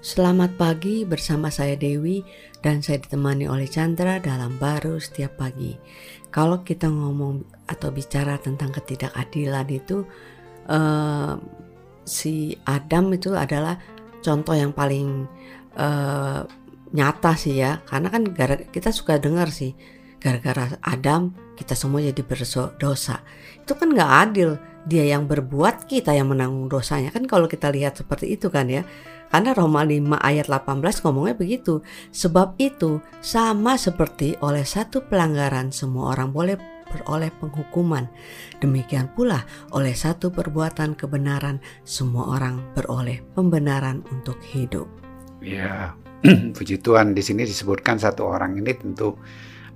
Selamat pagi bersama saya Dewi dan saya ditemani oleh Chandra dalam baru setiap pagi. Kalau kita ngomong atau bicara tentang ketidakadilan itu uh, si Adam itu adalah contoh yang paling uh, nyata sih ya. Karena kan gara kita suka dengar sih gara-gara Adam kita semua jadi berdosa. Itu kan nggak adil dia yang berbuat kita yang menanggung dosanya kan kalau kita lihat seperti itu kan ya karena Roma 5 ayat 18 ngomongnya begitu. Sebab itu sama seperti oleh satu pelanggaran semua orang boleh beroleh penghukuman. Demikian pula oleh satu perbuatan kebenaran semua orang beroleh pembenaran untuk hidup. Ya, puji Tuhan di sini disebutkan satu orang ini tentu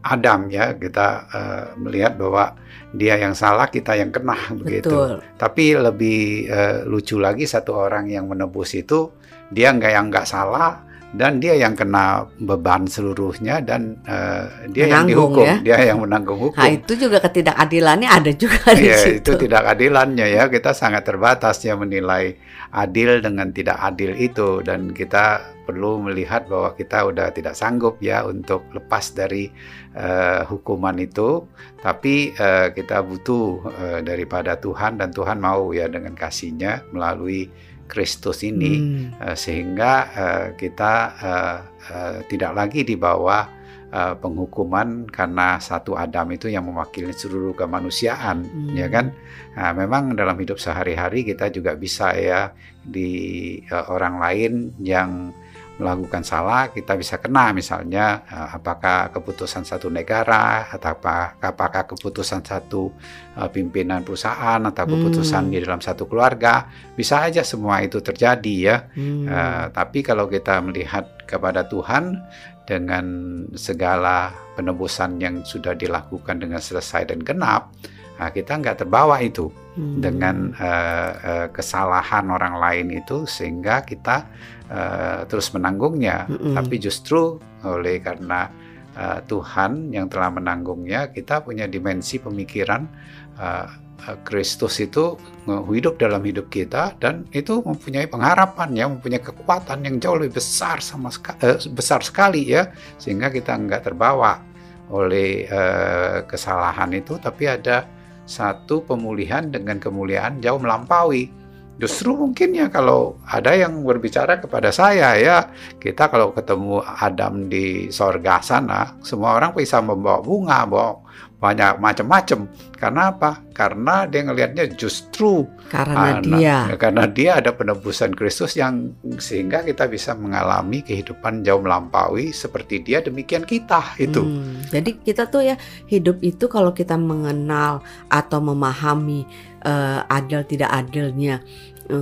Adam ya kita uh, melihat bahwa dia yang salah kita yang kena begitu. Betul. Tapi lebih uh, lucu lagi satu orang yang menebus itu dia nggak yang nggak salah dan dia yang kena beban seluruhnya dan uh, dia menanggung, yang dihukum, ya? dia yang menanggung hukum. Nah itu juga ketidakadilannya ada juga di ya, situ. Itu tidak adilannya ya kita sangat terbatas ya menilai adil dengan tidak adil itu dan kita perlu melihat bahwa kita udah tidak sanggup ya untuk lepas dari uh, hukuman itu, tapi uh, kita butuh uh, daripada Tuhan dan Tuhan mau ya dengan kasihnya melalui Kristus ini hmm. uh, sehingga uh, kita uh, uh, tidak lagi di bawah uh, penghukuman karena satu Adam itu yang mewakili seluruh kemanusiaan hmm. ya kan nah, memang dalam hidup sehari-hari kita juga bisa ya di uh, orang lain yang melakukan salah kita bisa kena misalnya eh, apakah keputusan satu negara atau apa, apakah keputusan satu uh, pimpinan perusahaan atau keputusan hmm. di dalam satu keluarga bisa aja semua itu terjadi ya hmm. uh, tapi kalau kita melihat kepada Tuhan dengan segala penebusan yang sudah dilakukan dengan selesai dan genap Nah, kita nggak terbawa itu hmm. dengan uh, uh, kesalahan orang lain itu sehingga kita uh, terus menanggungnya, hmm. tapi justru oleh karena uh, Tuhan yang telah menanggungnya, kita punya dimensi pemikiran uh, Kristus itu hidup dalam hidup kita dan itu mempunyai pengharapan ya, mempunyai kekuatan yang jauh lebih besar sama seka, uh, besar sekali ya, sehingga kita nggak terbawa oleh uh, kesalahan itu, tapi ada satu pemulihan dengan kemuliaan jauh melampaui. Justru mungkin ya kalau ada yang berbicara kepada saya ya, kita kalau ketemu Adam di sorga sana, semua orang bisa membawa bunga, bawa banyak macam-macam. Karena apa? Karena dia ngelihatnya justru karena anak, dia karena dia ada penebusan Kristus yang sehingga kita bisa mengalami kehidupan jauh melampaui seperti dia demikian kita itu. Hmm, jadi kita tuh ya hidup itu kalau kita mengenal atau memahami uh, adil tidak adilnya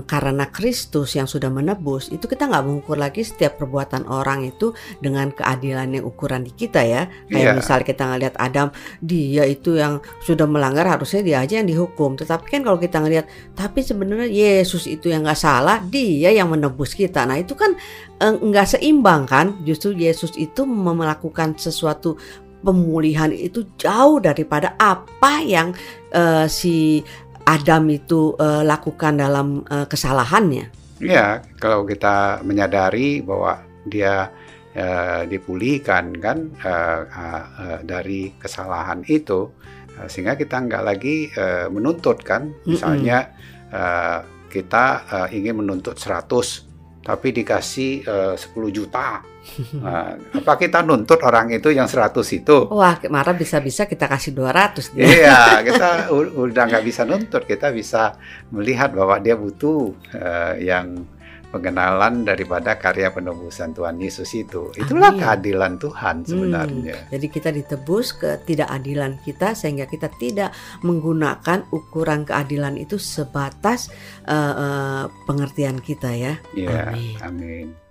karena Kristus yang sudah menebus itu kita nggak mengukur lagi setiap perbuatan orang itu dengan keadilan yang ukuran di kita ya. Kayak yeah. misal kita ngelihat Adam dia itu yang sudah melanggar harusnya dia aja yang dihukum. Tetapi kan kalau kita ngelihat tapi sebenarnya Yesus itu yang nggak salah dia yang menebus kita. Nah itu kan eh, nggak seimbang kan? Justru Yesus itu melakukan sesuatu pemulihan itu jauh daripada apa yang uh, si Adam itu uh, lakukan dalam uh, kesalahannya. Ya, kalau kita menyadari bahwa dia uh, dipulihkan kan uh, uh, uh, dari kesalahan itu, uh, sehingga kita nggak lagi uh, menuntut kan, misalnya uh, kita uh, ingin menuntut 100 tapi dikasih uh, 10 juta Nah, apa kita nuntut orang itu yang 100 itu? Wah, marah bisa-bisa kita kasih 200. Iya, kita udah nggak bisa nuntut, kita bisa melihat bahwa dia butuh uh, yang pengenalan daripada karya penebusan Tuhan Yesus itu. Itulah Amin. keadilan Tuhan hmm, sebenarnya. Hmm, jadi kita ditebus ke tidak adilan kita sehingga kita tidak menggunakan ukuran keadilan itu sebatas uh, uh, pengertian kita ya. Ya, amin. amin.